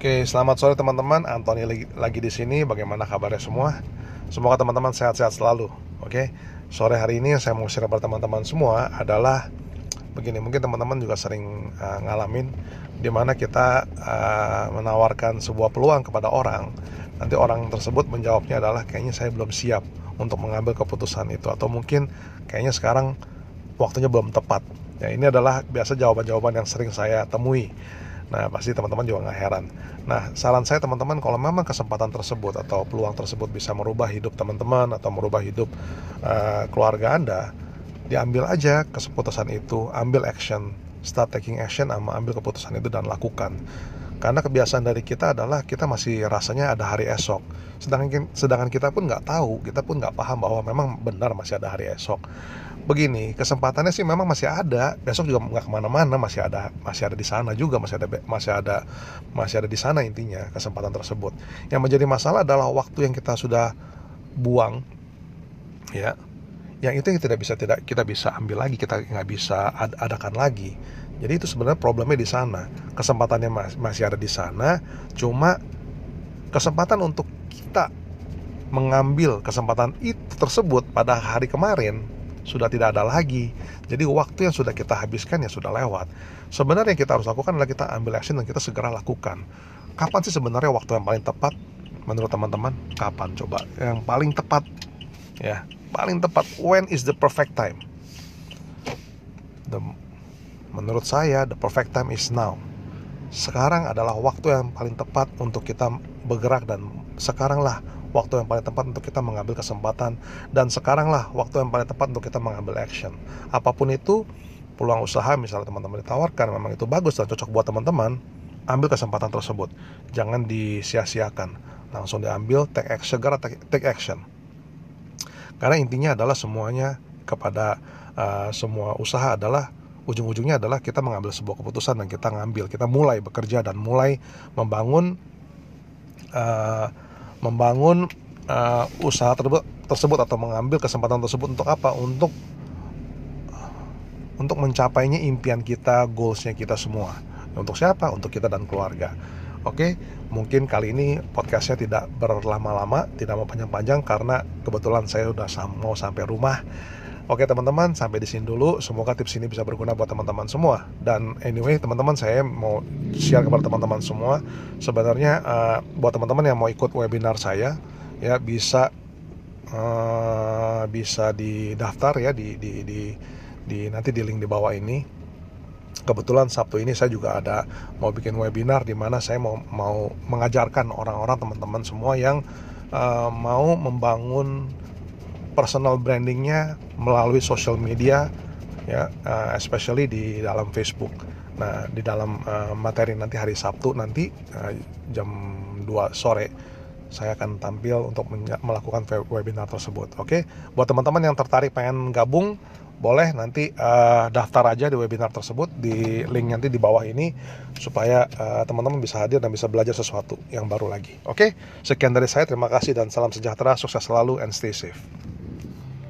Oke, selamat sore teman-teman. Antoni lagi, lagi di sini. Bagaimana kabarnya semua? Semoga teman-teman sehat-sehat selalu. Oke, sore hari ini saya mau share kepada teman-teman semua adalah begini. Mungkin teman-teman juga sering uh, ngalamin di mana kita uh, menawarkan sebuah peluang kepada orang. Nanti orang tersebut menjawabnya adalah kayaknya saya belum siap untuk mengambil keputusan itu atau mungkin kayaknya sekarang waktunya belum tepat. Ya, ini adalah biasa jawaban-jawaban yang sering saya temui Nah, pasti teman-teman juga nggak heran. Nah, saran saya teman-teman kalau memang kesempatan tersebut atau peluang tersebut bisa merubah hidup teman-teman atau merubah hidup uh, keluarga Anda, diambil aja keputusan itu, ambil action, start taking action sama ambil keputusan itu dan lakukan. Karena kebiasaan dari kita adalah kita masih rasanya ada hari esok. Sedangkan sedangkan kita pun nggak tahu, kita pun nggak paham bahwa memang benar masih ada hari esok. Begini kesempatannya sih memang masih ada. Besok juga nggak ke mana-mana masih ada masih ada di sana juga masih ada masih ada masih ada di sana intinya kesempatan tersebut. Yang menjadi masalah adalah waktu yang kita sudah buang ya. Yang itu yang tidak bisa tidak kita bisa ambil lagi kita nggak bisa ad adakan lagi jadi itu sebenarnya problemnya di sana kesempatannya masih ada di sana cuma kesempatan untuk kita mengambil kesempatan itu tersebut pada hari kemarin sudah tidak ada lagi. Jadi waktu yang sudah kita habiskan ya sudah lewat. Sebenarnya yang kita harus lakukan adalah kita ambil action dan kita segera lakukan. Kapan sih sebenarnya waktu yang paling tepat menurut teman-teman? Kapan coba? Yang paling tepat ya, paling tepat when is the perfect time? The, menurut saya the perfect time is now. Sekarang adalah waktu yang paling tepat untuk kita bergerak dan sekaranglah waktu yang paling tepat untuk kita mengambil kesempatan dan sekaranglah waktu yang paling tepat untuk kita mengambil action. Apa pun itu peluang usaha misalnya teman-teman ditawarkan memang itu bagus dan cocok buat teman-teman ambil kesempatan tersebut. Jangan disia-siakan. Langsung diambil take action segera take action. Karena intinya adalah semuanya kepada uh, semua usaha adalah ujung-ujungnya adalah kita mengambil sebuah keputusan dan kita ngambil kita mulai bekerja dan mulai membangun uh, membangun uh, usaha tersebut, tersebut atau mengambil kesempatan tersebut untuk apa? Untuk untuk mencapainya impian kita, goalsnya kita semua. Untuk siapa? Untuk kita dan keluarga. Oke, mungkin kali ini podcastnya tidak berlama-lama, tidak mau panjang-panjang karena kebetulan saya sudah mau sampai rumah Oke teman-teman, sampai di sini dulu. Semoga tips ini bisa berguna buat teman-teman semua. Dan anyway, teman-teman saya mau share kepada teman-teman semua. Sebenarnya uh, buat teman-teman yang mau ikut webinar saya, ya bisa uh, bisa didaftar ya di, di di di nanti di link di bawah ini. Kebetulan Sabtu ini saya juga ada mau bikin webinar di mana saya mau mau mengajarkan orang-orang teman-teman semua yang uh, mau membangun personal brandingnya melalui social media ya uh, especially di dalam Facebook. Nah, di dalam uh, materi nanti hari Sabtu nanti uh, jam 2 sore saya akan tampil untuk melakukan webinar tersebut. Oke, buat teman-teman yang tertarik pengen gabung, boleh nanti uh, daftar aja di webinar tersebut di link nanti di bawah ini supaya teman-teman uh, bisa hadir dan bisa belajar sesuatu yang baru lagi. Oke, sekian dari saya. Terima kasih dan salam sejahtera, sukses selalu, and stay safe.